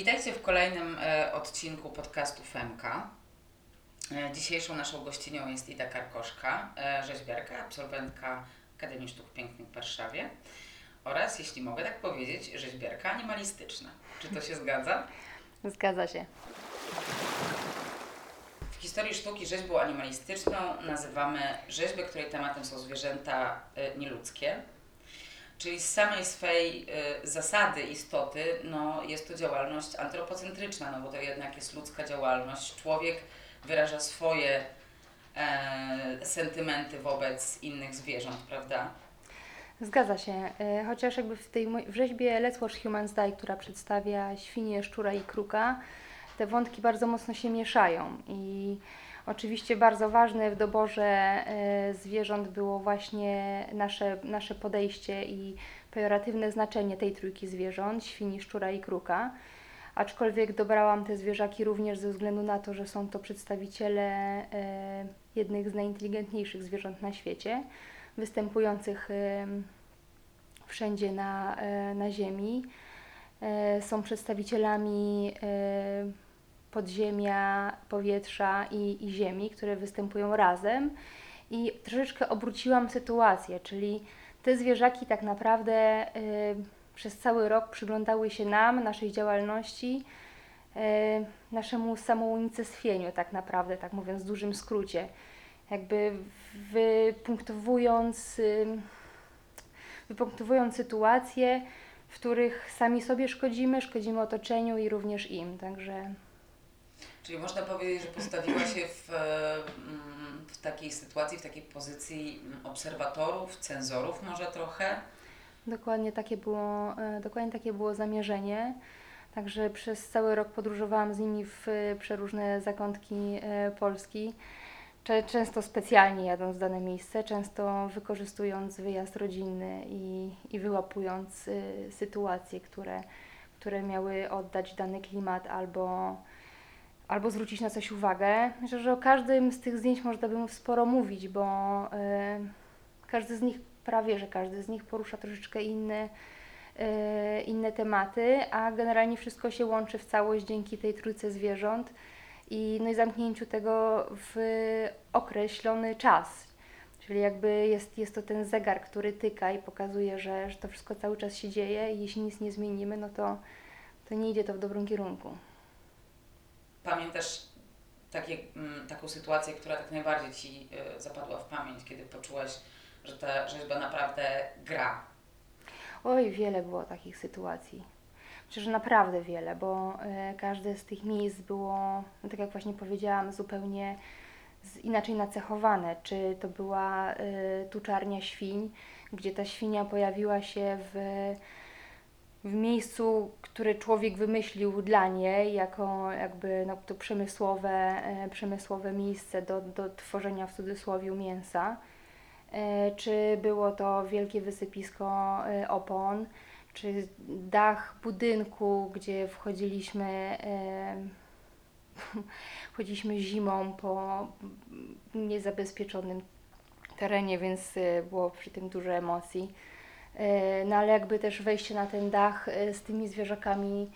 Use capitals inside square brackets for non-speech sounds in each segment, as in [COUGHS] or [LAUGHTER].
Witajcie w kolejnym e, odcinku podcastu Femka. E, dzisiejszą naszą gościnią jest Ida Karkoszka, e, rzeźbiarka, absolwentka Akademii Sztuk Pięknych w Warszawie oraz, jeśli mogę tak powiedzieć, rzeźbiarka animalistyczna. Czy to się zgadza? Zgadza się. W historii sztuki rzeźbą animalistyczną nazywamy rzeźbę, której tematem są zwierzęta nieludzkie. Czyli z samej swej y, zasady, istoty, no, jest to działalność antropocentryczna, no bo to jednak jest ludzka działalność. Człowiek wyraża swoje e, sentymenty wobec innych zwierząt, prawda? Zgadza się. E, Chociaż jakby w tej w rzeźbie Let's Watch Humans Die, która przedstawia świnię, szczura i kruka, te wątki bardzo mocno się mieszają i oczywiście bardzo ważne w doborze e, zwierząt było właśnie nasze, nasze podejście i pejoratywne znaczenie tej trójki zwierząt, świni, szczura i kruka. Aczkolwiek dobrałam te zwierzaki również ze względu na to, że są to przedstawiciele e, jednych z najinteligentniejszych zwierząt na świecie, występujących em, wszędzie na, e, na Ziemi. E, Są przedstawicielami e, podziemia, powietrza i, i ziemi, które występują razem. I troszeczkę obróciłam sytuację, czyli te zwierzaki tak naprawdę e, przez cały rok przyglądały się nam, naszej działalności, e, naszemu samounicestwieniu tak naprawdę, tak mówiąc w dużym skrócie. Jakby wypunktowując, ym, wypunktowując sytuacje, w których sami sobie szkodzimy, szkodzimy otoczeniu i również im. Także Czyli można powiedzieć, że postawiła się w, mm, w takiej sytuacji, w takiej pozycji mm, obserwatorów, cenzorów może trochę. dokładnie takie było, e, dokładnie takie było zamierzenie. Także przez cały rok podróżowałam z nimi w e, przeróżne zakątki e, Polski. Często specjalnie jadąc w dane miejsce, często wykorzystując wyjazd rodzinny i, i wyłapując sytuacje, które, które miały oddać dany klimat albo, albo zwrócić na coś uwagę. Myślę, że o każdym z tych zdjęć można by sporo mówić, bo y, każdy z nich, prawie że każdy z nich porusza troszeczkę inny, y, inne tematy, a generalnie wszystko się łączy w całość dzięki tej trójce zwierząt i, no i zamknięciu tego w określony czas. Czyli jakby jest, jest to ten zegar, który tyka i pokazuje, że, że to wszystko cały czas się dzieje i jeśli nic nie zmienimy, no to, to nie idzie to w dobrym kierunku. Pamiętasz takie, mm, taką sytuację, która tak najbardziej Ci y, zapadła w pamięć, kiedy poczułaś, że ta rzeźba naprawdę gra? Oj, wiele było takich sytuacji. Myślę, że naprawdę wiele, bo e, każde z tych miejsc było, no tak jak właśnie powiedziałam, zupełnie inaczej nacechowane. Czy to była e, tuczarnia świń, gdzie ta świnia pojawiła się w, w miejscu, które człowiek wymyślił dla niej, jako jakby no, to przemysłowe, e, przemysłowe miejsce do, do tworzenia w cudzysłowie mięsa. E, czy było to wielkie wysypisko e, opon, czy dach budynku, gdzie wchodziliśmy, e, [LAUGHS] wchodziliśmy zimą po niezabezpieczonym terenie, więc e, było przy tym dużo emocji. E, No ale jakby też wejście na ten dach e, z tymi zwierzakami,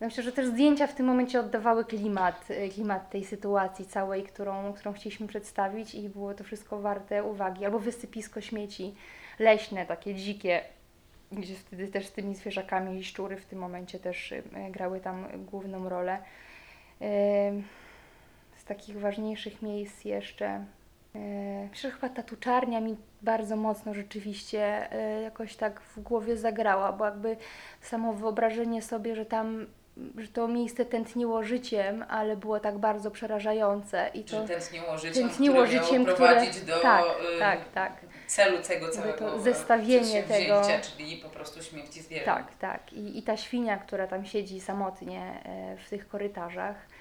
no myślę, że też zdjęcia w tym momencie oddawały klimat, e, klimat tej sytuacji całej, którą, którą chcieliśmy przedstawić i było to wszystko warte uwagi. Albo wysypisko śmieci leśne, takie dzikie, gdzie wtedy też z tymi zwierzakami szczury w tym momencie też grały tam główną rolę. Z takich ważniejszych miejsc jeszcze Myślę, że chyba ta tuczarnia mi bardzo mocno rzeczywiście e, jakoś tak w głowie zagrała, bo jakby samo wyobrażenie sobie, że tam, że to miejsce tętniło życiem, ale było tak bardzo przerażające i to Czy tętniło życiem, tętniło które życiem, miało które... prowadzić do tak, y, tak, tak, celu tego całego to e, zestawienie tego- czyli po prostu śmierci zwierząt. tak, tak. I, I ta świnia, która tam siedzi samotnie e, w tych korytarzach e,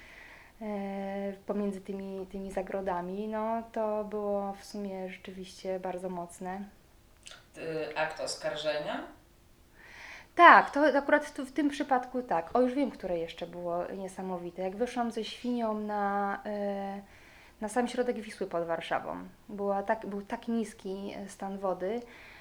pomiędzy tymi, tymi zagrodami, no to było w sumie rzeczywiście bardzo mocne. Y, Akt oskarżenia? Tak, to akurat w tym przypadku tak. O, już wiem, które jeszcze było niesamowite. Jak wyszłam ze świnią na, e, na sam środek Wisły pod Warszawą. Była tak, był tak niski stan wody, e,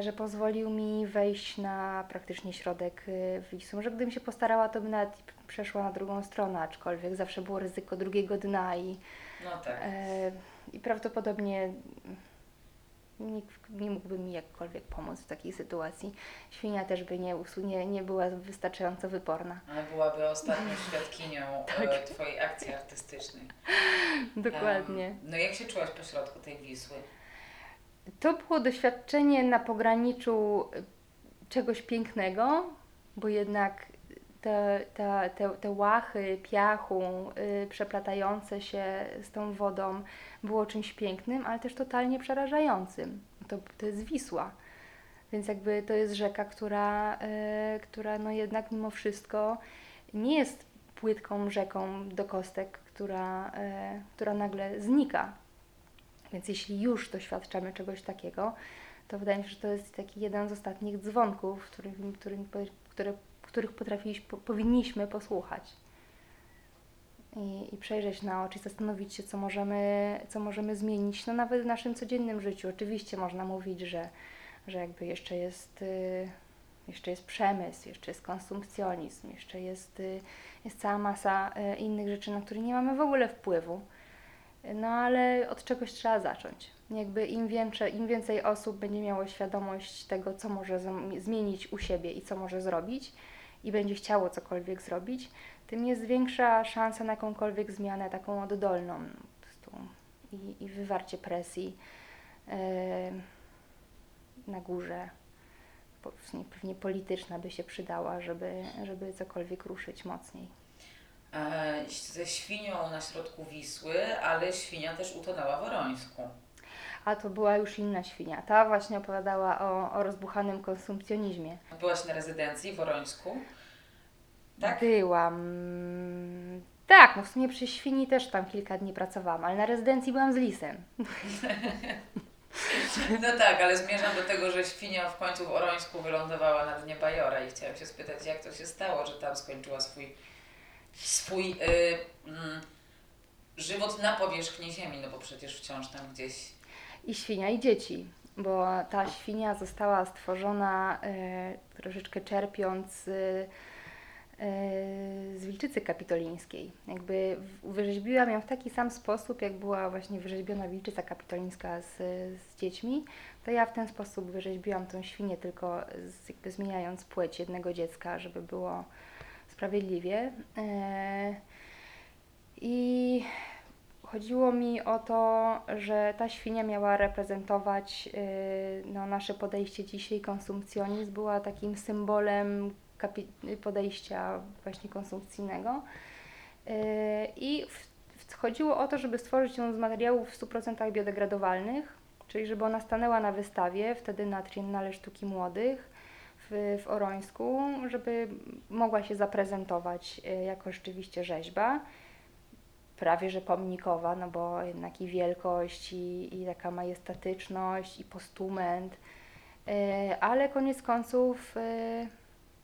że pozwolił mi wejść na praktycznie środek e, Wisły. Że gdybym się postarała, to by nawet przeszła na drugą stronę, aczkolwiek zawsze było ryzyko drugiego dna i, No tak. e, i prawdopodobnie nikt nie mógłby mi jakkolwiek pomóc w takiej sytuacji. Świnia też by nie, nie, nie była wystarczająco wyporna. Ale byłaby ostatnią świadkinią [LAUGHS] Tak. e, Twojej akcji artystycznej. [LAUGHS] Dokładnie. Em, no jak się czułaś po środku tej Wisły? To było doświadczenie na pograniczu y, czegoś pięknego, bo jednak te, te, te, te łachy piachu y, przeplatające się z tą wodą było czymś pięknym, ale też totalnie przerażającym. To, to jest Wisła. Więc jakby to jest rzeka, która, y, która no jednak mimo wszystko nie jest płytką rzeką do kostek, która, która nagle znika. Więc jeśli już doświadczamy czegoś takiego, to wydaje mi się, że to jest taki jeden z ostatnich dzwonków, którym, którym, które, których potrafiliśmy, po- powinniśmy posłuchać. I, I przejrzeć na oczy, zastanowić się, co możemy, co możemy zmienić, no nawet w naszym codziennym życiu. Oczywiście można mówić, że, że jakby jeszcze jest, y, jeszcze jest przemysł, jeszcze jest konsumpcjonizm, jeszcze jest, y, jest cała masa y, innych rzeczy, na które nie mamy w ogóle wpływu. No ale od czegoś trzeba zacząć. Jakby im, więcej, im więcej osób będzie miało świadomość tego, co może zmienić u siebie i co może zrobić, i będzie chciało cokolwiek zrobić, tym jest większa szansa na jakąkolwiek zmianę taką oddolną. I, i wywarcie presji em, na górze. Pewnie polityczna by się przydała, żeby, żeby cokolwiek ruszyć mocniej. E, ze świnią na środku Wisły, ale świnia też utonęła w Orońsku. A to była już inna świnia. Ta właśnie opowiadała o, o rozbuchanym konsumpcjonizmie. Byłaś na rezydencji w Orońsku? Tak? Byłam. Tak, no w sumie przy świni też tam kilka dni pracowałam, ale na rezydencji byłam z lisem. [LAUGHS] No tak, ale zmierzam do tego, że świnia w końcu w Orońsku wylądowała na dnie Bajora i chciałam się spytać, jak to się stało, że tam skończyła swój, swój y, mm, żywot na powierzchni ziemi, no bo przecież wciąż tam gdzieś I świnia, i dzieci, bo ta świnia została stworzona e, troszeczkę czerpiąc e, z Wilczycy Kapitolińskiej. Jakby wyrzeźbiłam ją w taki sam sposób, jak była właśnie wyrzeźbiona Wilczyca Kapitolińska z, z dziećmi, to ja w ten sposób wyrzeźbiłam tą świnię, tylko z, jakby zmieniając płeć jednego dziecka, żeby było sprawiedliwie. E, I chodziło mi o to, że ta świnia miała reprezentować y, no, nasze podejście dzisiaj, konsumpcjonizm, była takim symbolem podejścia właśnie konsumpcyjnego. Y, I chodziło o to, żeby stworzyć ją z materiałów w 100% biodegradowalnych, czyli żeby ona stanęła na wystawie, wtedy na Triennale Sztuki Młodych w, Orońsku, żeby mogła się zaprezentować y, jako rzeczywiście rzeźba. Prawie że pomnikowa, no bo jednak i wielkość, i, i taka majestatyczność, i postument, Yy, ale koniec końców, yy,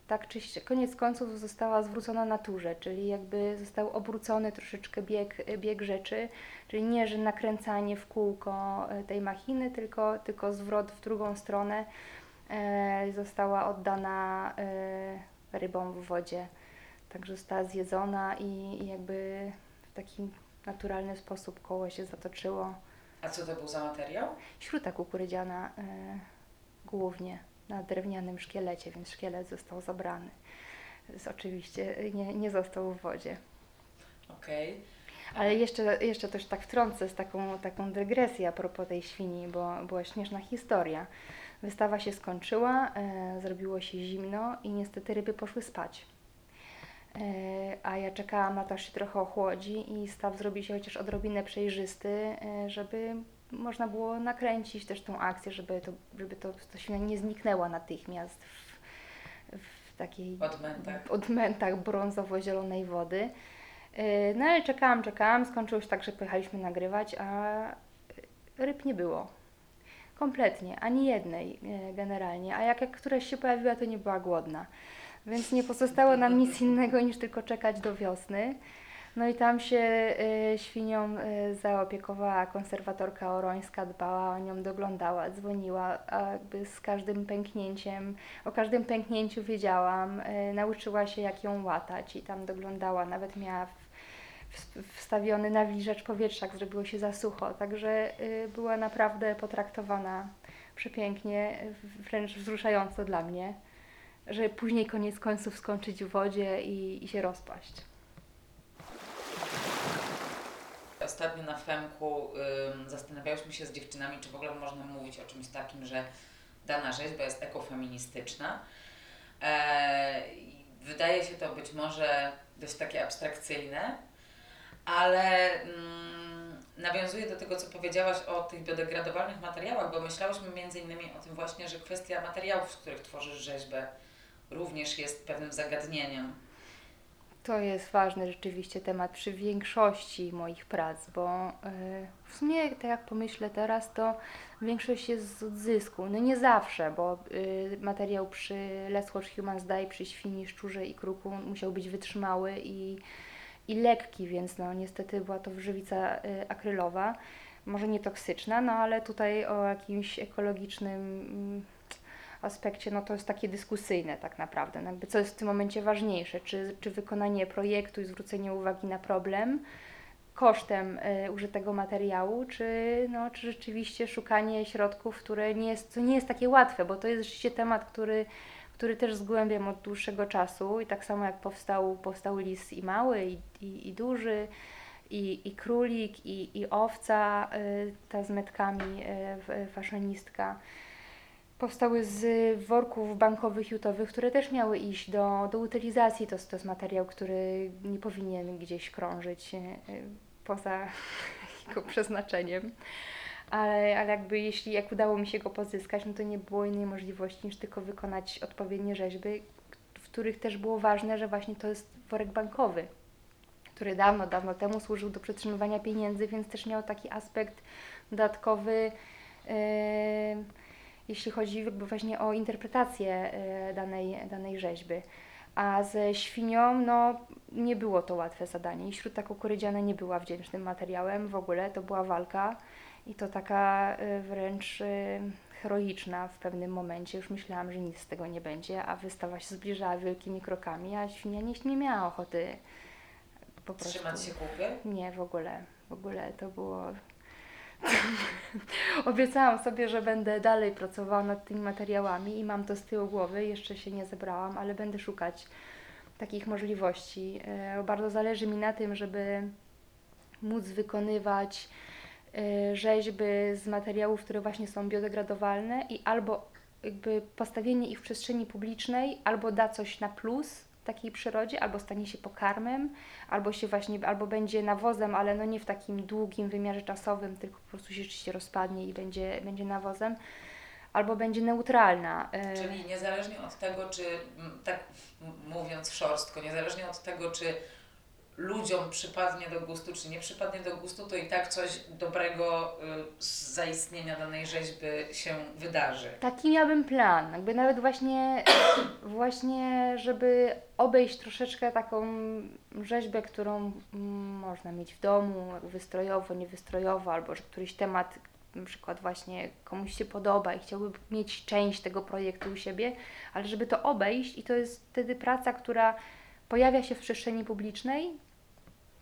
tak czy koniec końców została zwrócona naturze, czyli jakby został obrócony troszeczkę bieg, bieg rzeczy, czyli nie, że nakręcanie w kółko tej machiny, tylko, tylko zwrot w drugą stronę została oddana yy, rybom w wodzie. Także została zjedzona i, i jakby w taki naturalny sposób koło się zatoczyło. A co to był za materiał? Śruta kukurydziana y, głównie na drewnianym szkielecie, więc szkielet został zabrany. Więc oczywiście nie, nie został w wodzie. Okej. Ale jeszcze, jeszcze też tak wtrącę z taką, taką dygresję a propos tej świni, bo była śmieszna historia. Wystawa się skończyła, e, zrobiło się zimno i niestety ryby poszły spać. E, a ja czekałam na to, aż się trochę ochłodzi i staw zrobi się chociaż odrobinę przejrzysty, e, żeby można było nakręcić też tą akcję, żeby to, żeby to, to świnia nie zniknęła natychmiast w, w takiej Odmętach. odmętach brązowo-zielonej wody. No ale czekałam, czekałam, skończyło się tak, że pojechaliśmy nagrywać, a ryb nie było. Kompletnie, ani jednej yy, generalnie, a jak, jak któraś się pojawiła, to nie była głodna. Więc nie pozostało nam nic innego niż tylko czekać do wiosny. No i tam się y, świnią y, zaopiekowała konserwatorka orońska, dbała o nią, doglądała, dzwoniła, a jakby z każdym pęknięciem, o każdym pęknięciu wiedziałam, y, nauczyła się jak ją łatać i tam doglądała, nawet miała wstawiony nawilżacz powietrza, jak zrobiło się za sucho, także y, była naprawdę potraktowana przepięknie, wręcz wzruszająco dla mnie, że później koniec końców skończyć w wodzie i, i się rozpaść. Ostatnio na Femku ym, zastanawiałyśmy się z dziewczynami, czy w ogóle można mówić o czymś takim, że dana rzeźba jest ekofeministyczna. E, wydaje się to być może dość takie abstrakcyjne, ale mm, nawiązuje do tego, co powiedziałaś o tych biodegradowalnych materiałach, bo myślałyśmy między innymi o tym właśnie, że kwestia materiałów, z których tworzysz rzeźbę, również jest pewnym zagadnieniem. To jest ważny rzeczywiście temat przy większości moich prac, bo y, w sumie tak jak pomyślę teraz, to większość jest z odzysku. No nie zawsze, bo y, materiał przy Let's Watch Humans Die, przy świni, szczurze i kruku musiał być wytrzymały i, i lekki, więc no niestety była to żywica y, akrylowa, może nie toksyczna, no ale tutaj o jakimś ekologicznym mm, aspekcie, no to jest takie dyskusyjne tak naprawdę. No jakby co jest w tym momencie ważniejsze, czy, czy wykonanie projektu i zwrócenie uwagi na problem kosztem y, użytego materiału, czy, no, czy rzeczywiście szukanie środków, które nie jest, co nie jest takie łatwe, bo to jest rzeczywiście temat, który, który też zgłębiam od dłuższego czasu i tak samo jak powstał, powstał lis i mały i, i, i duży, i, i królik, i, i owca, y, ta z metkami, y, faszonistka powstały z worków bankowych jutowych, które też miały iść do, do utylizacji. To, to jest materiał, który nie powinien gdzieś krążyć e, poza [LAUGHS] jego przeznaczeniem. Ale, ale jakby jeśli jak udało mi się go pozyskać, no to nie było innej możliwości niż tylko wykonać odpowiednie rzeźby, w których też było ważne, że właśnie to jest worek bankowy, który dawno, dawno temu służył do przetrzymywania pieniędzy, więc też miał taki aspekt dodatkowy. Yy, jeśli chodzi właśnie o interpretację e, danej, danej rzeźby. A ze świnią, no nie było to łatwe zadanie. I śróta kukurydziana nie była wdzięcznym materiałem w ogóle, to była walka i to taka e, wręcz e, heroiczna w pewnym momencie. Już myślałam, że nic z tego nie będzie, a wystawa się zbliżała wielkimi krokami, a świnia nie, nie miała ochoty po prostu... Trzymać się kupy? Nie, w ogóle. W ogóle to było [LAUGHS] Obiecałam sobie, że będę dalej pracowała nad tymi materiałami i mam to z tyłu głowy. Jeszcze się nie zebrałam, ale będę szukać takich możliwości. E, bardzo zależy mi na tym, żeby móc wykonywać e, rzeźby z materiałów, które właśnie są biodegradowalne i albo jakby postawienie ich w przestrzeni publicznej albo da coś na plus, takiej przyrodzie, albo stanie się pokarmem, albo się właśnie, albo będzie nawozem, ale no nie w takim długim wymiarze czasowym, tylko po prostu się rzeczywiście rozpadnie i będzie, będzie nawozem, albo będzie neutralna. E, Czyli niezależnie od tego, czy, tak mówiąc szorstko, niezależnie od tego, czy ludziom przypadnie do gustu, czy nie przypadnie do gustu, to i tak coś dobrego y, z zaistnienia danej rzeźby się wydarzy. Taki miałbym plan, jakby nawet właśnie, [COUGHS] właśnie żeby obejść troszeczkę taką rzeźbę, którą można mieć w domu, wystrojowo, niewystrojowo, albo że któryś temat na przykład właśnie komuś się podoba i chciałby mieć część tego projektu u siebie, ale żeby to obejść i to jest wtedy praca, która pojawia się w przestrzeni publicznej,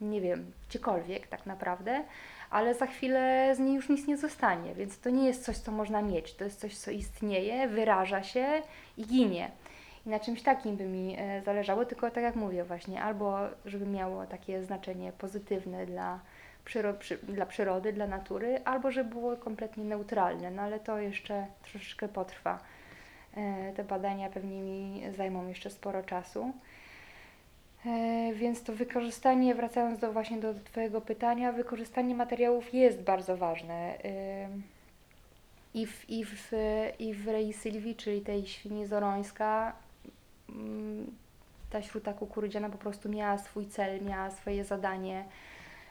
nie wiem, gdziekolwiek tak naprawdę, ale za chwilę z niej już nic nie zostanie, więc to nie jest coś, co można mieć, to jest coś, co istnieje, wyraża się i ginie. I na czymś takim by mi e, zależało, tylko tak jak mówię właśnie, albo żeby miało takie znaczenie pozytywne dla, przyro przy, dla przyrody, dla natury, albo żeby było kompletnie neutralne, no ale to jeszcze troszeczkę potrwa. E, te badania pewnie mi zajmą jeszcze sporo czasu. E, więc to wykorzystanie, wracając do właśnie do Twojego pytania, wykorzystanie materiałów jest bardzo ważne. E, I w, i w, i w Rei Sylwii, czyli tej świni zorońska, mm, ta śruta kukurydziana po prostu miała swój cel, miała swoje zadanie.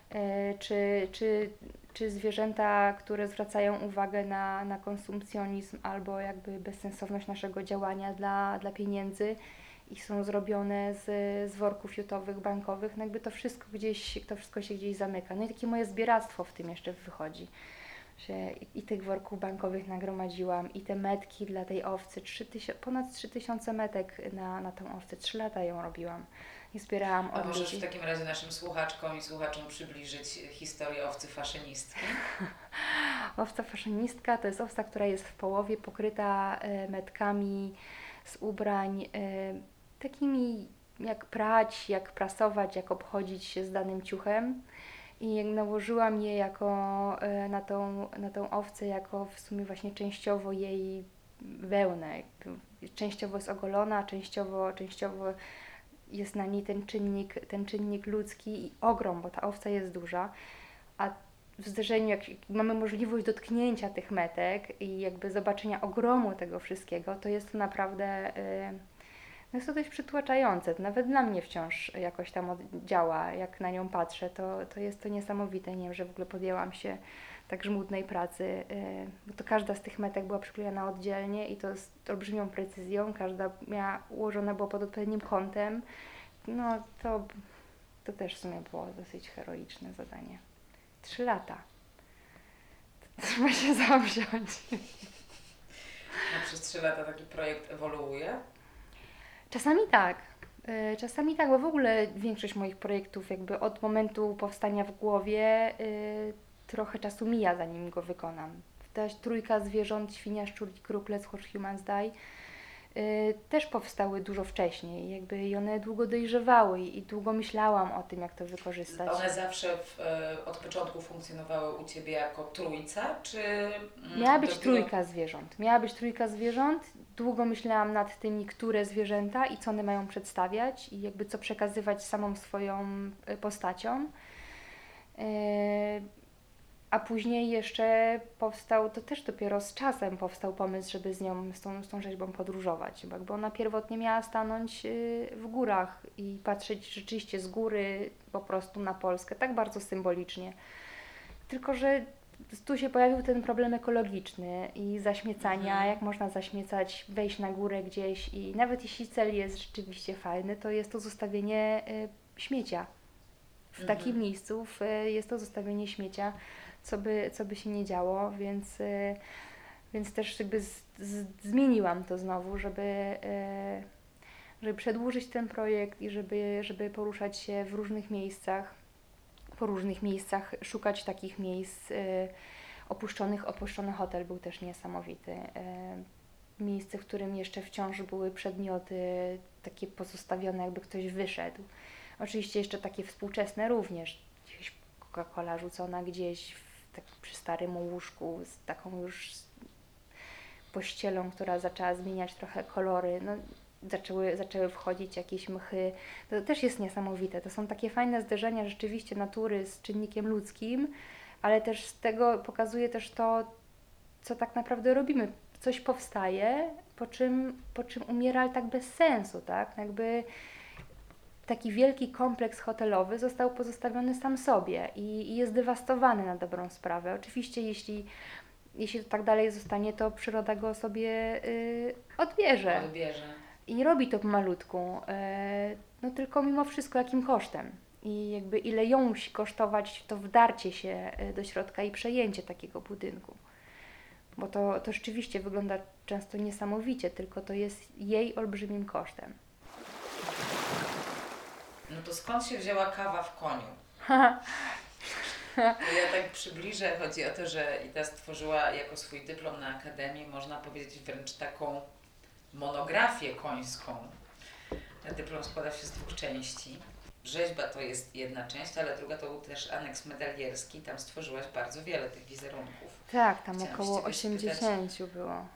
E, czy, czy, czy zwierzęta, które zwracają uwagę na, na konsumpcjonizm albo jakby bezsensowność naszego działania dla, dla pieniędzy, i są zrobione z, z worków jutowych, bankowych, no jakby to wszystko gdzieś, to wszystko się gdzieś zamyka. No i takie moje zbieractwo w tym jeszcze wychodzi. Się i, I tych worków bankowych nagromadziłam, i te metki dla tej owcy, 3000, ponad 3000 metek na, na tą owcę, 3 lata ją robiłam i zbierałam A od możesz ludzi. w takim razie naszym słuchaczkom i słuchaczom przybliżyć historię owcy faszynistki? [LAUGHS] Owca faszynistka to jest owca, która jest w połowie pokryta e, metkami z ubrań, e, takimi jak prać, jak prasować, jak obchodzić się z danym ciuchem. I jak nałożyłam je jako e, na tą, na tą owcę, jako w sumie właśnie częściowo jej wełnę. Częściowo jest ogolona, częściowo, częściowo jest na niej ten czynnik, ten czynnik ludzki i ogrom, bo ta owca jest duża, a w zderzeniu, jak mamy możliwość dotknięcia tych metek i jakby zobaczenia ogromu tego wszystkiego, to jest to naprawdę, y, no jest to dość przytłaczające. Nawet dla mnie wciąż jakoś tam działa, jak na nią patrzę, to, to jest to niesamowite. Nie wiem, że w ogóle podjęłam się tak żmudnej pracy, y, bo to każda z tych metek była przyklejona oddzielnie i to z olbrzymią precyzją, każda miała ułożona była pod odpowiednim kątem. No to, to też w sumie było dosyć heroiczne zadanie. Trzy lata. [LAUGHS] Trzeba się zawziąć. No, przez trzy lata taki projekt ewoluuje. Czasami tak. Y, Czasami tak, bo w ogóle większość moich projektów jakby od momentu powstania w głowie y, trochę czasu mija, zanim go wykonam. Ta trójka zwierząt, świnia, szczur i kruk, Let's Humans Die, też powstały dużo wcześniej. Jakby i one długo dojrzewały i długo myślałam o tym, jak to wykorzystać. One zawsze w, e, od początku funkcjonowały u Ciebie jako trójca, czy... mm, Miała być dopiero- trójka zwierząt. Miała być trójka zwierząt. Długo myślałam nad tymi, które zwierzęta i co one mają przedstawiać i jakby co przekazywać samą swoją y, postacią. A później jeszcze powstał, to też dopiero z czasem powstał pomysł, żeby z nią, z tą, z tą rzeźbą podróżować, bo ona pierwotnie miała stanąć y, w górach i patrzeć rzeczywiście z góry po prostu na Polskę, tak bardzo symbolicznie. Tylko, że tu się pojawił ten problem ekologiczny i zaśmiecania, Mhm. jak można zaśmiecać, wejść na górę gdzieś i nawet jeśli cel jest rzeczywiście fajny, to jest to zostawienie y, śmiecia. W Mhm. takim miejscu y, jest to zostawienie śmiecia, co by, co by się nie działo, więc, y, więc też jakby z, z, zmieniłam to znowu, żeby, y, żeby przedłużyć ten projekt i żeby, żeby poruszać się w różnych miejscach po różnych miejscach, szukać takich miejsc y, opuszczonych. Opuszczony hotel był też niesamowity. Miejsce, w którym jeszcze wciąż były przedmioty takie pozostawione, jakby ktoś wyszedł. Oczywiście jeszcze takie współczesne również. Coca-Cola rzucona gdzieś tak przy starym łóżku z taką już pościelą, która zaczęła zmieniać trochę kolory. No, zaczęły, zaczęły wchodzić jakieś mchy. To też jest niesamowite. To są takie fajne zderzenia rzeczywiście natury z czynnikiem ludzkim, ale też z tego pokazuje też to, co tak naprawdę robimy. Coś powstaje, po czym, po czym umiera, ale tak bez sensu, tak? Jakby taki wielki kompleks hotelowy został pozostawiony sam sobie i, i jest dewastowany na dobrą sprawę. Oczywiście, jeśli, jeśli to tak dalej zostanie, to przyroda go sobie y, odbierze. Odbierze. I robi to pomalutku, e, no tylko mimo wszystko jakim kosztem. I jakby ile ją musi kosztować to wdarcie się e, do środka i przejęcie takiego budynku. Bo to, to rzeczywiście wygląda często niesamowicie, tylko to jest jej olbrzymim kosztem. No to skąd się wzięła kawa w koniu? [LAUGHS] Ja tak przybliżę, chodzi o to, że Ida stworzyła jako swój dyplom na Akademii, można powiedzieć wręcz taką monografię końską. Ten dyplom składa się z dwóch części. Rzeźba to jest jedna część, ale druga to był też aneks medalierski. Tam stworzyłaś bardzo wiele tych wizerunków. Tak, tam Chciałam około się ciebie 80 było.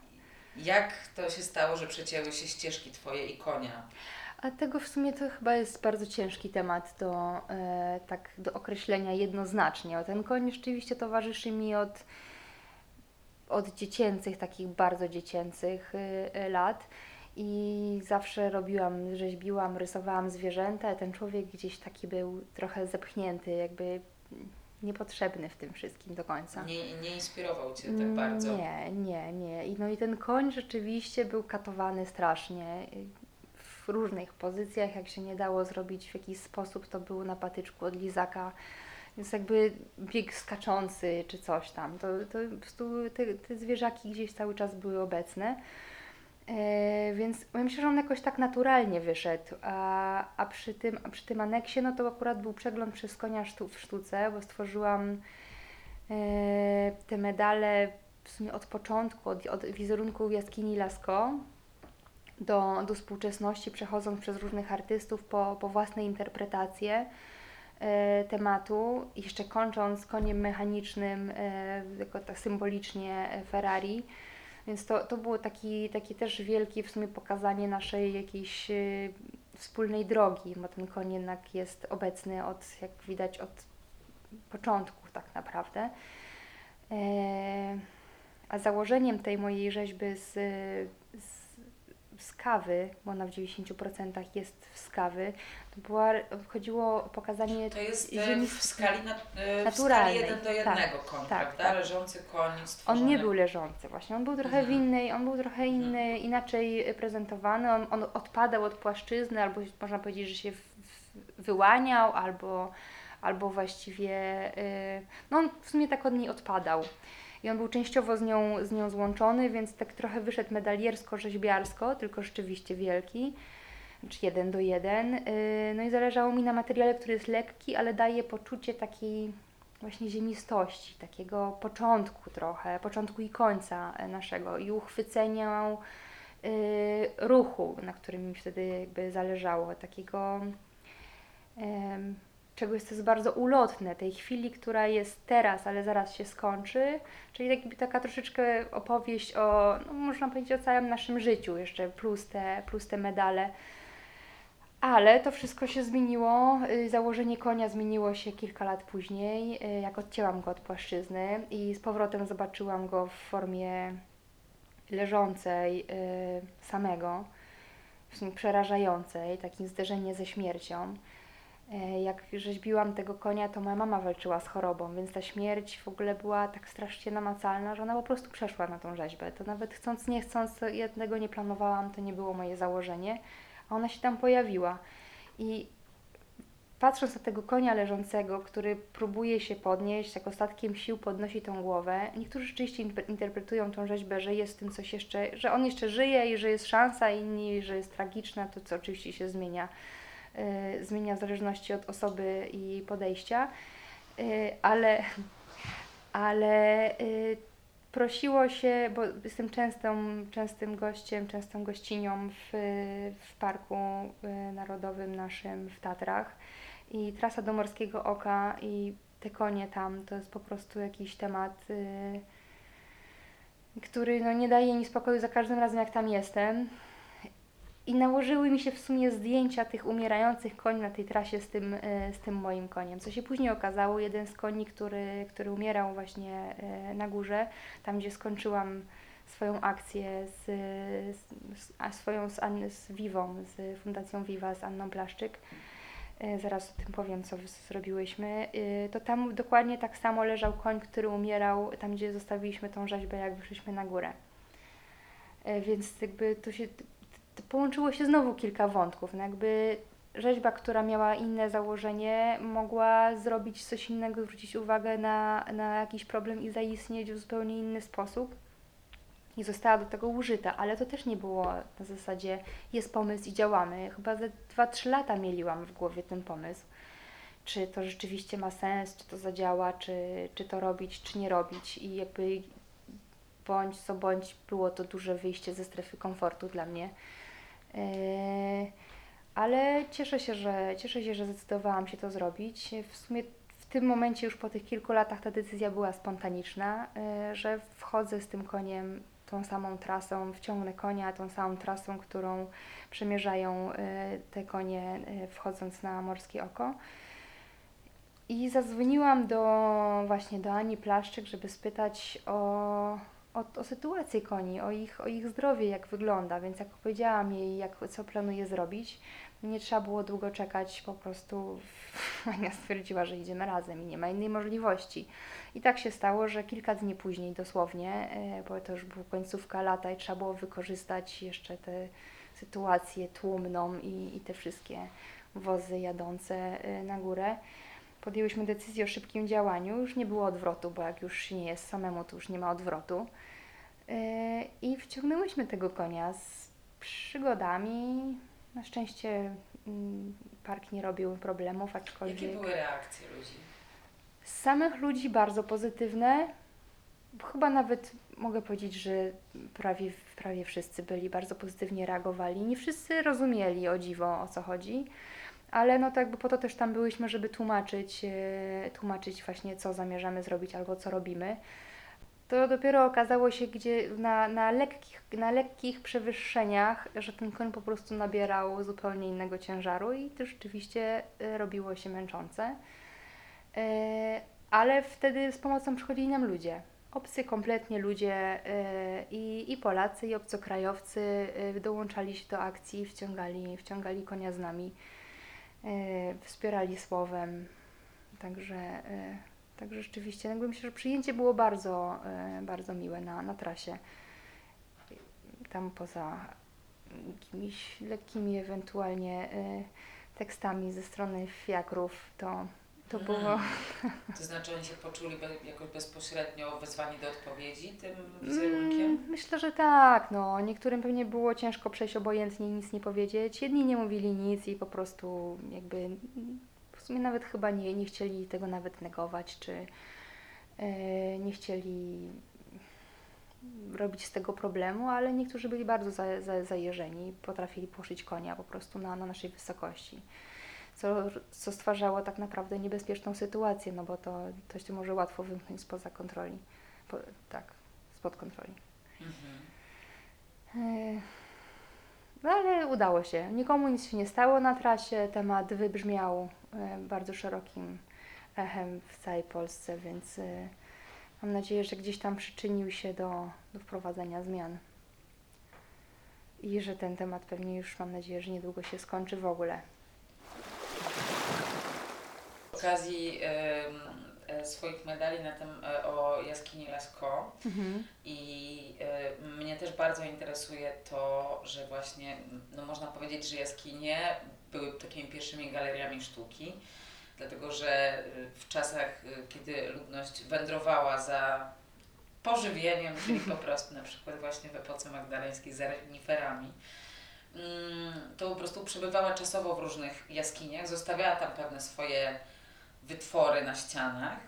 Jak to się stało, że przecięły się ścieżki Twoje i konia? A tego w sumie to chyba jest bardzo ciężki temat do, e, tak, do określenia jednoznacznie. O ten koń rzeczywiście towarzyszy mi od, od dziecięcych, takich bardzo dziecięcych y, lat. I zawsze robiłam, rzeźbiłam, rysowałam zwierzęta. Ten człowiek gdzieś taki był trochę zepchnięty, jakby niepotrzebny w tym wszystkim do końca. Nie, nie inspirował Cię tak bardzo? Nie, nie, nie. I, no i ten koń rzeczywiście był katowany strasznie. W różnych pozycjach. Jak się nie dało zrobić w jakiś sposób, to był na patyczku od lizaka. Więc jakby bieg skaczący czy coś tam. To, to po prostu te, te zwierzaki gdzieś cały czas były obecne. E, więc myślę, że on jakoś tak naturalnie wyszedł. A, a, przy, tym, a przy tym aneksie, no to akurat był przegląd przez konia sztu, w sztuce, bo stworzyłam e, te medale w sumie od początku, od, od wizerunku jaskini Lasko do, do współczesności, przechodząc przez różnych artystów po, po własne interpretacje e, tematu, jeszcze kończąc koniem mechanicznym, e, jako tak symbolicznie e, Ferrari. Więc to, to było taki, takie też wielkie w sumie pokazanie naszej jakiejś wspólnej drogi, bo ten koń jednak jest obecny od, jak widać, od początku tak naprawdę. E, a założeniem tej mojej rzeźby z, z, kawy, bo ona w 90% jest z kawy, to była, chodziło o pokazanie To jest e, ziemi w skali, na, e, w skali naturalnej. 1 do Tak, 1 koń, tak, prawda? tak. Leżący koń On stworzony. nie był leżący właśnie, on był trochę w Mhm. innej, on był trochę inny, inaczej prezentowany, on, on odpadał od płaszczyzny, albo można powiedzieć, że się w, w, wyłaniał, albo, albo właściwie, y, no on w sumie tak od niej odpadał. I on był częściowo z nią, z nią złączony, więc tak trochę wyszedł medaliersko-rzeźbiarsko, tylko rzeczywiście wielki, czy jeden do jeden. Y, No i zależało mi na materiale, który jest lekki, ale daje poczucie takiej właśnie ziemistości, takiego początku trochę, początku i końca naszego i uchwycenia y, ruchu, na którym mi wtedy jakby zależało, takiego czegoś, co jest bardzo ulotne, tej chwili, która jest teraz, ale zaraz się skończy, czyli taka troszeczkę opowieść o, no można powiedzieć, o całym naszym życiu, jeszcze plus te, plus te medale. Ale to wszystko się zmieniło. y, Założenie konia zmieniło się kilka lat później, y, jak odcięłam go od płaszczyzny i z powrotem zobaczyłam go w formie leżącej y, samego, w sumie przerażającej, takim zderzenie ze śmiercią. Y, Jak rzeźbiłam tego konia, to moja mama walczyła z chorobą, więc ta śmierć w ogóle była tak strasznie namacalna, że ona po prostu przeszła na tą rzeźbę. To nawet chcąc, nie chcąc, ja tego nie planowałam, to nie było moje założenie a ona się tam pojawiła. I patrząc na tego konia leżącego, który próbuje się podnieść, jak ostatkiem sił podnosi tą głowę, niektórzy rzeczywiście inter- interpretują tą rzeźbę, że jest w tym coś jeszcze, że on jeszcze żyje i że jest szansa, inni, że jest tragiczna, to co oczywiście się zmienia, zmienia w zależności od osoby i podejścia, yy, ale, ale yy, prosiło się, bo jestem częstą, częstym gościem, częstą gościnią w, w Parku y, Narodowym naszym w Tatrach i trasa do Morskiego Oka i te konie tam to jest po prostu jakiś temat, y, który no, nie daje mi spokoju za każdym razem jak tam jestem. I nałożyły mi się w sumie zdjęcia tych umierających koni na tej trasie z tym, y, z tym moim koniem. Co się później okazało, jeden z koni, który, który umierał właśnie y, na górze, tam gdzie skończyłam swoją akcję z, z, a swoją z, z Vivą, z Fundacją Viva, z Anną Plaszczyk, y, zaraz o tym powiem, co zrobiłyśmy, to tam dokładnie tak samo leżał koń, który umierał tam, gdzie zostawiliśmy tą rzeźbę, jak wyszliśmy na górę. Więc jakby to się, połączyło się znowu kilka wątków, no jakby rzeźba, która miała inne założenie, mogła zrobić coś innego, zwrócić uwagę na, na jakiś problem i zaistnieć w zupełnie inny sposób. I została do tego użyta, ale to też nie było na zasadzie jest pomysł i działamy. Chyba ze 2-3 lata mieliłam w głowie ten pomysł. Czy to rzeczywiście ma sens, czy to zadziała, czy, czy to robić, czy nie robić. I jakby bądź co bądź było to duże wyjście ze strefy komfortu dla mnie. Yy, ale cieszę się, że cieszę się, że zdecydowałam się to zrobić. W sumie w tym momencie już po tych kilku latach ta decyzja była spontaniczna, yy, że wchodzę z tym koniem tą samą trasą, wciągnę konia tą samą trasą, którą przemierzają yy, te konie wchodząc na Morskie Oko. I zadzwoniłam do właśnie do Ani Plaszczyk, żeby spytać o, o, o sytuację koni, o ich, o ich zdrowie, jak wygląda. Więc jak powiedziałam jej, jak, co planuję zrobić, nie trzeba było długo czekać, po prostu [LAUGHS] Ania stwierdziła, że idziemy razem i nie ma innej możliwości. I tak się stało, że kilka dni później dosłownie, e, bo to już była końcówka lata i trzeba było wykorzystać jeszcze te sytuację tłumną i, i te wszystkie wozy jadące y, na górę. Podjęłyśmy decyzję o szybkim działaniu. Już nie było odwrotu, bo jak już nie jest samemu, to już nie ma odwrotu. Y, I wciągnęłyśmy tego konia z przygodami. Na szczęście mm, park nie robił problemów, aczkolwiek. Jakie były reakcje ludzi? Z samych ludzi bardzo pozytywne. Chyba nawet mogę powiedzieć, że prawie, prawie wszyscy byli bardzo pozytywnie reagowali. Nie wszyscy rozumieli o dziwo o co chodzi, ale no to jakby po to też tam byłyśmy, żeby tłumaczyć, e, tłumaczyć właśnie co zamierzamy zrobić albo co robimy. To dopiero okazało się, gdzie na, na, lekkich, na lekkich przewyższeniach, że ten koń po prostu nabierał zupełnie innego ciężaru i to rzeczywiście e, robiło się męczące. E, ale wtedy z pomocą przychodzili nam ludzie. Obcy kompletnie ludzie i, i Polacy, i obcokrajowcy dołączali się do akcji, wciągali, wciągali konia z nami, wspierali słowem. Także, e, także rzeczywiście, jakby myślę, że przyjęcie było bardzo, e, bardzo miłe na, na trasie. Tam poza jakimiś lekkimi ewentualnie e, tekstami ze strony fiakrów, to, to było... [LAUGHS] To znaczy oni się poczuli be, jakoś bezpośrednio wezwani do odpowiedzi tym wizerunkiem? Mm, Myślę, że tak. No. Niektórym pewnie było ciężko przejść obojętnie i nic nie powiedzieć. Jedni nie mówili nic i po prostu jakby mm, w sumie nawet chyba nie, nie chcieli tego nawet negować, czy e, nie chcieli robić z tego problemu, ale niektórzy byli bardzo za, za, zajeżeni, potrafili poszyć konia po prostu na, na naszej wysokości. Co, co stwarzało tak naprawdę niebezpieczną sytuację, no bo to, to się może łatwo wymknąć spoza kontroli. Po, tak, spod kontroli. Mhm. E, No ale udało się. Nikomu nic się nie stało na trasie. Temat wybrzmiał e, bardzo szerokim echem w całej Polsce, więc e, mam nadzieję, że gdzieś tam przyczynił się do, do wprowadzenia zmian. I że ten temat pewnie już mam nadzieję, że niedługo się skończy w ogóle. Okazji e, swoich medali na tym e, o jaskini Lascaux. I e, mnie też bardzo interesuje to, że właśnie, no można powiedzieć, że jaskinie były takimi pierwszymi galeriami sztuki, dlatego że w czasach, kiedy ludność wędrowała za pożywieniem, czyli po [LAUGHS] prostu na przykład właśnie w epoce magdaleńskiej za reniferami, mm, to po prostu przebywała czasowo w różnych jaskiniach, zostawiała tam pewne swoje wytwory na ścianach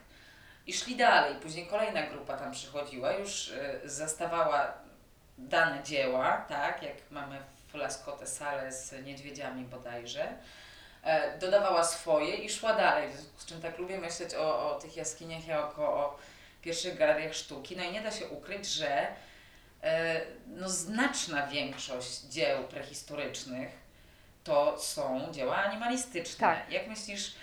i szli dalej. Później kolejna grupa tam przychodziła, już y, zastawała dane dzieła, tak, jak mamy w Lascaux salę z niedźwiedziami bodajże, e, dodawała swoje i szła dalej, z czym tak lubię myśleć o, o tych jaskiniach jako o pierwszych galeriach sztuki. No i nie da się ukryć, że e, no, znaczna większość dzieł prehistorycznych to są dzieła animalistyczne. Tak. Jak myślisz,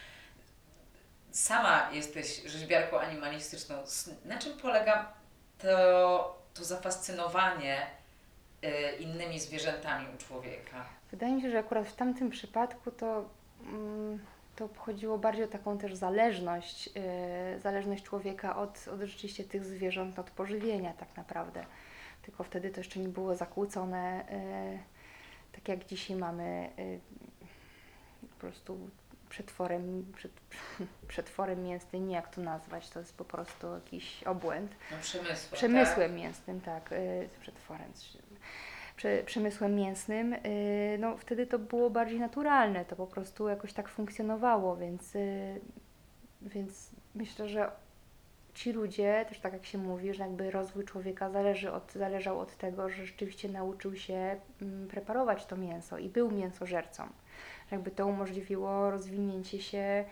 sama jesteś rzeźbiarką animalistyczną, na czym polega to, to zafascynowanie y, innymi zwierzętami u człowieka? Wydaje mi się, że akurat w tamtym przypadku to, mm, to obchodziło bardziej o taką też zależność, yy, zależność człowieka od, od rzeczywiście tych zwierząt, od pożywienia tak naprawdę. Tylko wtedy to jeszcze nie było zakłócone, yy, tak jak dzisiaj mamy po prostu przetworem, przed, [LAUGHS] przetworem mięsnym, nie jak to nazwać, to jest po prostu jakiś obłęd. No przemysłem, Przemysłem mięsnym, tak, y, przetworem, prze, przemysłem mięsnym, y, no wtedy to było bardziej naturalne, to po prostu jakoś tak funkcjonowało, więc, y, więc myślę, że ci ludzie, też tak jak się mówi, że jakby rozwój człowieka zależy od, zależał od tego, że rzeczywiście nauczył się mm, preparować to mięso i był mięsożercą. Jakby to umożliwiło rozwinięcie się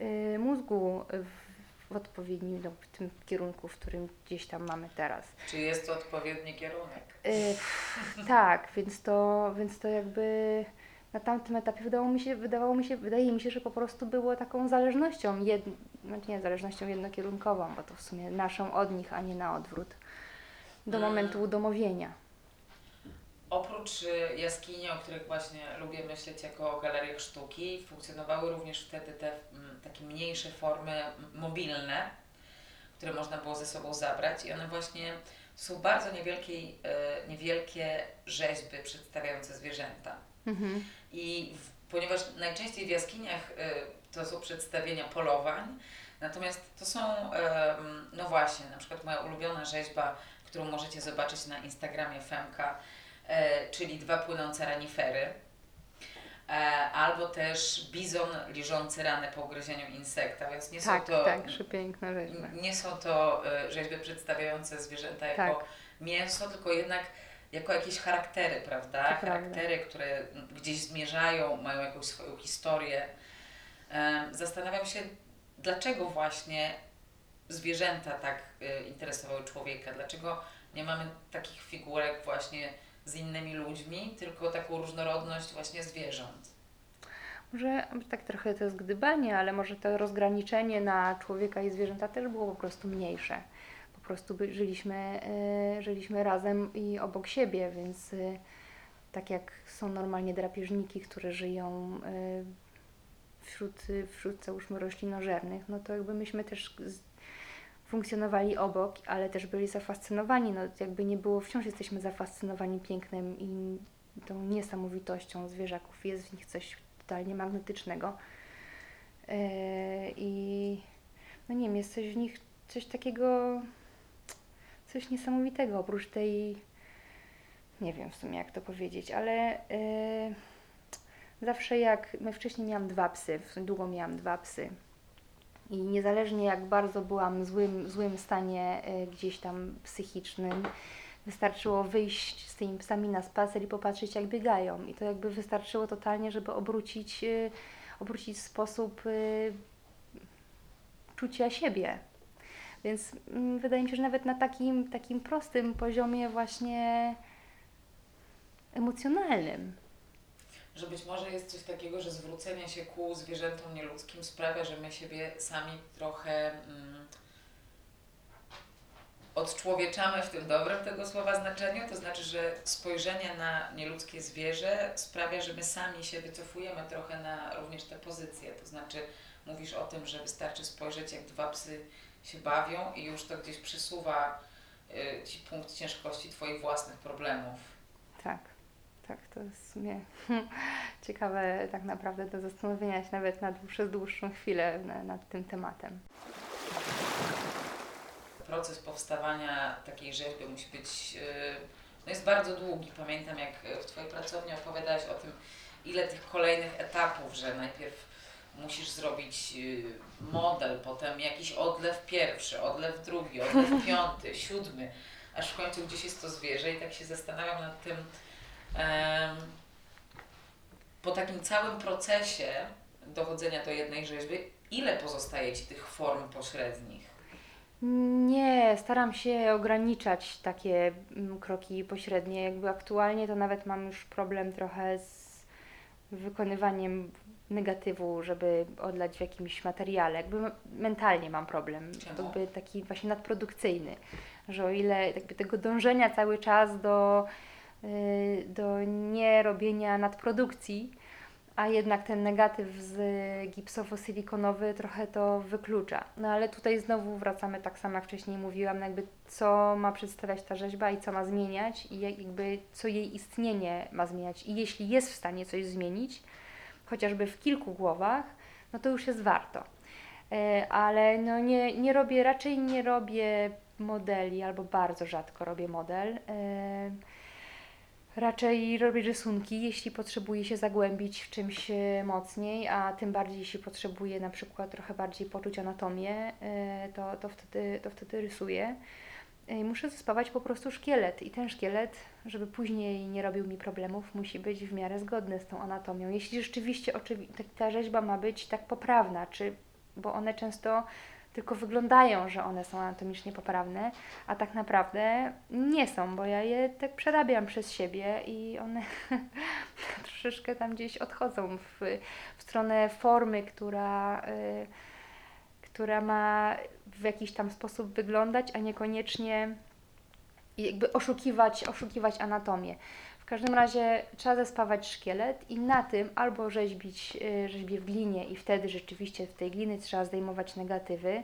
y, mózgu w, odpowiednim, no, w tym kierunku, w którym gdzieś tam mamy teraz. Czy jest to odpowiedni kierunek? Y, tak, więc to, więc to jakby na tamtym etapie wydawało mi się, wydawało mi się, wydaje mi się, że po prostu było taką zależnością, jed, znaczy nie zależnością jednokierunkową, bo to w sumie naszą od nich, a nie na odwrót, do Mm. momentu udomowienia. Oprócz y, jaskini, o których właśnie lubię myśleć jako o galeriach sztuki, funkcjonowały również wtedy te mm, takie mniejsze formy mobilne, które można było ze sobą zabrać i one właśnie są bardzo niewielkie, e, niewielkie rzeźby przedstawiające zwierzęta. Mhm. I w, ponieważ najczęściej w jaskiniach e, to są przedstawienia polowań, natomiast to są, no właśnie, na przykład moja ulubiona rzeźba, którą możecie zobaczyć na Instagramie Femka, czyli dwa płynące ranifery. E, albo też bizon liżący ranę po ugryzieniu insekta, więc nie Tak, są to tak, przepiękna rzeźba. nie są to e, rzeźby przedstawiające zwierzęta jako Tak. mięso, tylko jednak jako jakieś charaktery, prawda? To prawda. charaktery, które gdzieś zmierzają, mają jakąś swoją historię. E, Zastanawiam się, dlaczego właśnie zwierzęta tak e, interesowały człowieka, dlaczego nie mamy takich figurek właśnie z innymi ludźmi, tylko taką różnorodność właśnie zwierząt. Może tak trochę to jest gdybanie, ale może to rozgraniczenie na człowieka i zwierzęta też było po prostu mniejsze. Po prostu żyliśmy, y, żyliśmy razem i obok siebie, więc y, tak jak są normalnie drapieżniki, które żyją y, wśród, wśród załóżmy roślinożernych, no to jakby myśmy też funkcjonowali obok, ale też byli zafascynowani. No jakby nie było, wciąż jesteśmy zafascynowani pięknem i tą niesamowitością zwierzaków. Jest w nich coś totalnie magnetycznego. Yy, I no nie wiem, jest coś w nich, coś takiego, coś niesamowitego, oprócz tej, nie wiem w sumie jak to powiedzieć, ale yy, zawsze jak, no wcześniej miałam dwa psy, długo miałam dwa psy. I niezależnie jak bardzo byłam w złym, złym stanie y, gdzieś tam psychicznym, wystarczyło wyjść z tymi psami na spacer i popatrzeć jak biegają. I to jakby wystarczyło totalnie, żeby obrócić, y, obrócić sposób y, czucia siebie. Więc mm, wydaje mi się, że nawet na takim, takim prostym poziomie właśnie emocjonalnym. Że być może jest coś takiego, że zwrócenie się ku zwierzętom nieludzkim sprawia, że my siebie sami trochę mm, odczłowieczamy w tym dobrym tego słowa znaczeniu. To znaczy, że spojrzenie na nieludzkie zwierzę sprawia, że my sami się wycofujemy trochę na również te pozycje. To znaczy, mówisz o tym, że wystarczy spojrzeć, jak dwa psy się bawią i już to gdzieś przesuwa y, ci punkt ciężkości Twoich własnych problemów. Tak, tak, to jest w sumie [LAUGHS] ciekawe tak naprawdę do zastanowienia się nawet na dłuższą, dłuższą chwilę na, nad tym tematem. proces powstawania takiej rzeźby musi być, yy, no jest bardzo długi. Pamiętam jak w Twojej pracowni opowiadałaś o tym, ile tych kolejnych etapów, że najpierw musisz zrobić yy, model, potem jakiś odlew pierwszy, odlew drugi, odlew [LAUGHS] piąty, siódmy, aż w końcu gdzieś jest to zwierzę i tak się zastanawiam nad tym, po takim całym procesie dochodzenia do jednej rzeźby, ile pozostaje Ci tych form pośrednich? Nie, staram się ograniczać takie mm, kroki pośrednie. Jakby aktualnie to nawet mam już problem trochę z wykonywaniem negatywu, żeby odlać w jakimś materiale. Jakby mentalnie mam problem, Czemu? jakby taki właśnie nadprodukcyjny, że o ile jakby tego dążenia cały czas do, do nie robienia nadprodukcji, a jednak ten negatyw z gipsowo-silikonowy trochę to wyklucza. No ale tutaj znowu wracamy tak samo jak wcześniej mówiłam, no jakby co ma przedstawiać ta rzeźba i co ma zmieniać i jak- jakby co jej istnienie ma zmieniać. I jeśli jest w stanie coś zmienić, chociażby w kilku głowach, no to już jest warto. E, Ale no nie, nie robię, raczej nie robię modeli, albo bardzo rzadko robię model. Raczej robię rysunki, jeśli potrzebuję się zagłębić w czymś e, mocniej, a tym bardziej jeśli potrzebuję na przykład trochę bardziej poczuć anatomię, e, to, to, wtedy, to wtedy rysuję. E, Muszę zespawać po prostu szkielet i ten szkielet, żeby później nie robił mi problemów, musi być w miarę zgodny z tą anatomią. Jeśli rzeczywiście ta rzeźba ma być tak poprawna, czy, bo one często tylko wyglądają, że one są anatomicznie poprawne, a tak naprawdę nie są, bo ja je tak przerabiam przez siebie i one [LAUGHS] troszeczkę tam gdzieś odchodzą w, w stronę formy, która, y, która ma w jakiś tam sposób wyglądać, a niekoniecznie jakby oszukiwać, oszukiwać anatomię. Każdym razie trzeba zespawać szkielet i na tym albo rzeźbić y, rzeźbię w glinie i wtedy rzeczywiście w tej gliny trzeba zdejmować negatywy.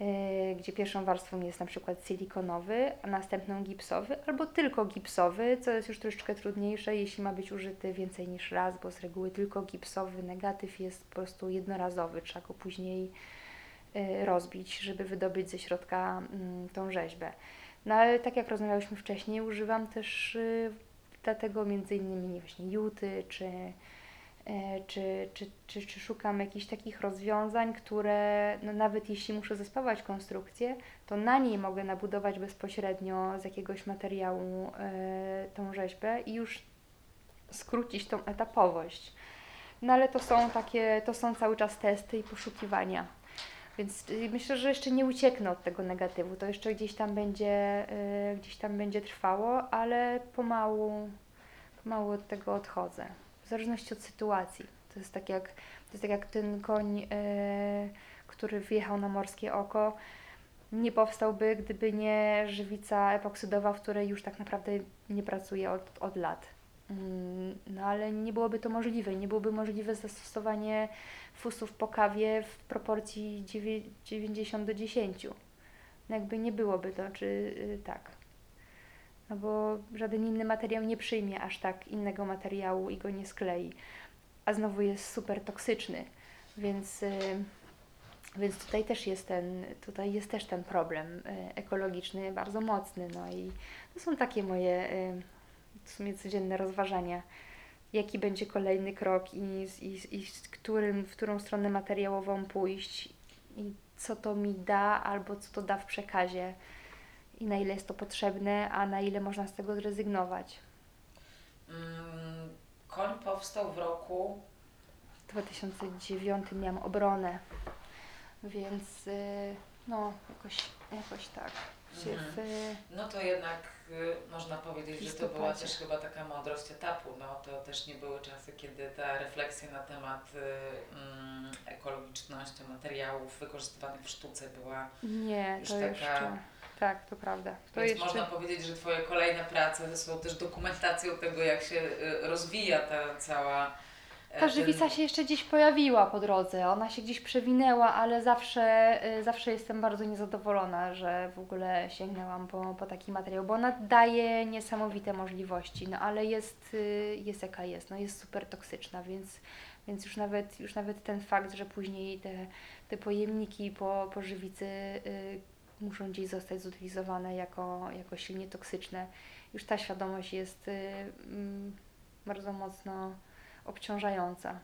y, gdzie pierwszą warstwą jest na przykład silikonowy, a następną gipsowy, albo tylko gipsowy, co jest już troszeczkę trudniejsze, jeśli ma być użyty więcej niż raz, bo z reguły tylko gipsowy negatyw jest po prostu jednorazowy, trzeba go później y, rozbić, żeby wydobyć ze środka mm, tą rzeźbę. No ale tak jak rozmawiałyśmy wcześniej, używam też dlatego między innymi właśnie juty, czy, e, czy, czy, czy, czy szukam jakichś takich rozwiązań, które no nawet jeśli muszę zespawać konstrukcję, to na niej mogę nabudować bezpośrednio z jakiegoś materiału e, tą rzeźbę i już skrócić tą etapowość. No ale to są takie, to są cały czas testy i poszukiwania. Więc y, myślę, że jeszcze nie ucieknę od tego negatywu. To jeszcze gdzieś tam będzie, y, gdzieś tam będzie trwało, ale pomału, pomału od tego odchodzę. W zależności od sytuacji. To jest tak jak, to jest tak jak ten koń, y, który wjechał na morskie oko. Nie powstałby, gdyby nie żywica epoksydowa, w której już tak naprawdę nie pracuje od, od lat. Mm, No ale nie byłoby to możliwe. Nie byłoby możliwe zastosowanie fusów po kawie w proporcji dziewię- 90 do 10. No jakby nie byłoby to, czy y, tak. No bo żaden inny materiał nie przyjmie aż tak innego materiału i go nie sklei. A znowu jest super toksyczny, więc, y, więc tutaj też jest ten, tutaj jest też ten problem y, ekologiczny bardzo mocny. No i to są takie moje w sumie codzienne rozważania jaki będzie kolejny krok i, i, i z którym, w którą stronę materiałową pójść i co to mi da albo co to da w przekazie i na ile jest to potrzebne, a na ile można z tego zrezygnować. Mm, Koń powstał w roku W 2009 miałam obronę, więc y, no jakoś, jakoś tak. Mhm. w, No to jednak można powiedzieć, że to była też chyba taka mądrość etapu. No to też nie były czasy, kiedy ta refleksja na temat y, mm, ekologiczności materiałów wykorzystywanych w sztuce była. nie, Już to taka- jeszcze. Tak, to prawda. To Więc jeszcze. można powiedzieć, że Twoje kolejne prace są też dokumentacją tego, jak się y, rozwija ta cała. E, Ta ten- żywica się jeszcze gdzieś pojawiła po drodze, ona się gdzieś przewinęła, ale zawsze, y, zawsze jestem bardzo niezadowolona, że w ogóle sięgnęłam po, po taki materiał, bo ona daje niesamowite możliwości, no ale jest, y, jest jaka jest, no jest super toksyczna, więc, więc już, nawet, już nawet ten fakt, że później te, te pojemniki po, po żywicy y, muszą gdzieś zostać zutylizowane jako, jako silnie toksyczne, już ta świadomość jest y, mm, bardzo mocno obciążająca.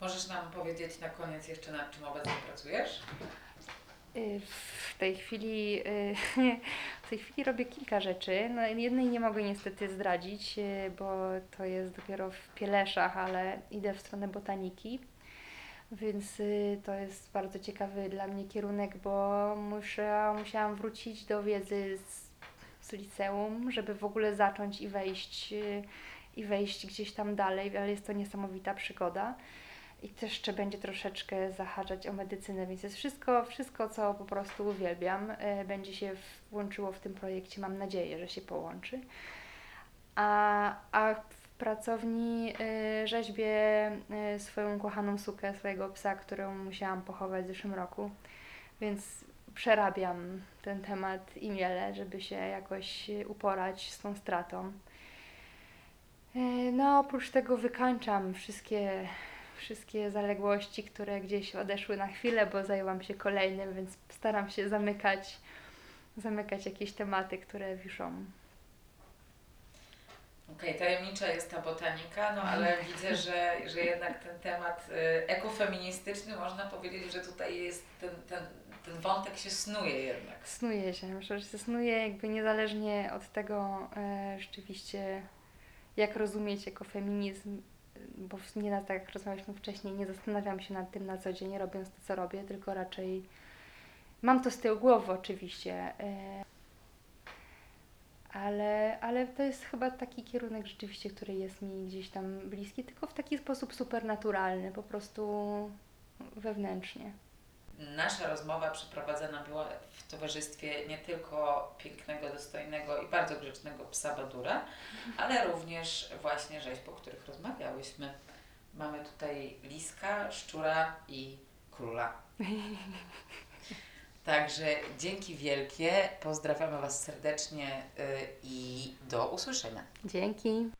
Możesz nam powiedzieć na koniec jeszcze nad czym obecnie pracujesz? Y, W tej chwili, y, [LAUGHS] w tej chwili robię kilka rzeczy. No, jednej nie mogę niestety zdradzić, y, bo to jest dopiero w Pieleszach, ale idę w stronę botaniki. Więc to jest bardzo ciekawy dla mnie kierunek, bo muszę, musiałam wrócić do wiedzy z, z liceum, żeby w ogóle zacząć i wejść, y, i wejść gdzieś tam dalej, ale jest to niesamowita przygoda. I też jeszcze będzie troszeczkę zahaczać o medycynę, więc jest wszystko, wszystko co po prostu uwielbiam, y, będzie się włączyło w tym projekcie. Mam nadzieję, że się połączy. A, a w pracowni y, rzeźbię swoją kochaną sukę, swojego psa, którą musiałam pochować w zeszłym roku, więc przerabiam ten temat i miele, żeby się jakoś uporać z tą stratą. Y, No, oprócz tego wykańczam wszystkie, wszystkie zaległości, które gdzieś odeszły na chwilę, bo zajęłam się kolejnym, więc staram się zamykać, zamykać jakieś tematy, które wiszą. Okej, tajemnicza jest ta botanika, no ale [LAUGHS] widzę, że, że jednak ten temat y, ekofeministyczny, można powiedzieć, że tutaj jest ten, ten, ten wątek się snuje jednak. Snuje się, myślę, że się snuje jakby niezależnie od tego e, rzeczywiście, jak rozumieć jako feminizm, bo nie na tak jak rozmawialiśmy wcześniej, nie zastanawiam się nad tym na co dzień, robiąc to, co robię, tylko raczej mam to z tyłu głowy oczywiście, e, ale, ale to jest chyba taki kierunek rzeczywiście, który jest mi gdzieś tam bliski, tylko w taki sposób supernaturalny, po prostu wewnętrznie. Nasza rozmowa przeprowadzona była w towarzystwie nie tylko pięknego, dostojnego i bardzo grzecznego psa Badura, ale również właśnie rzeźb, o których rozmawiałyśmy. Mamy tutaj liska, szczura i króla. [LAUGHS] Także dzięki wielkie, pozdrawiamy Was serdecznie y, i do usłyszenia. Dzięki.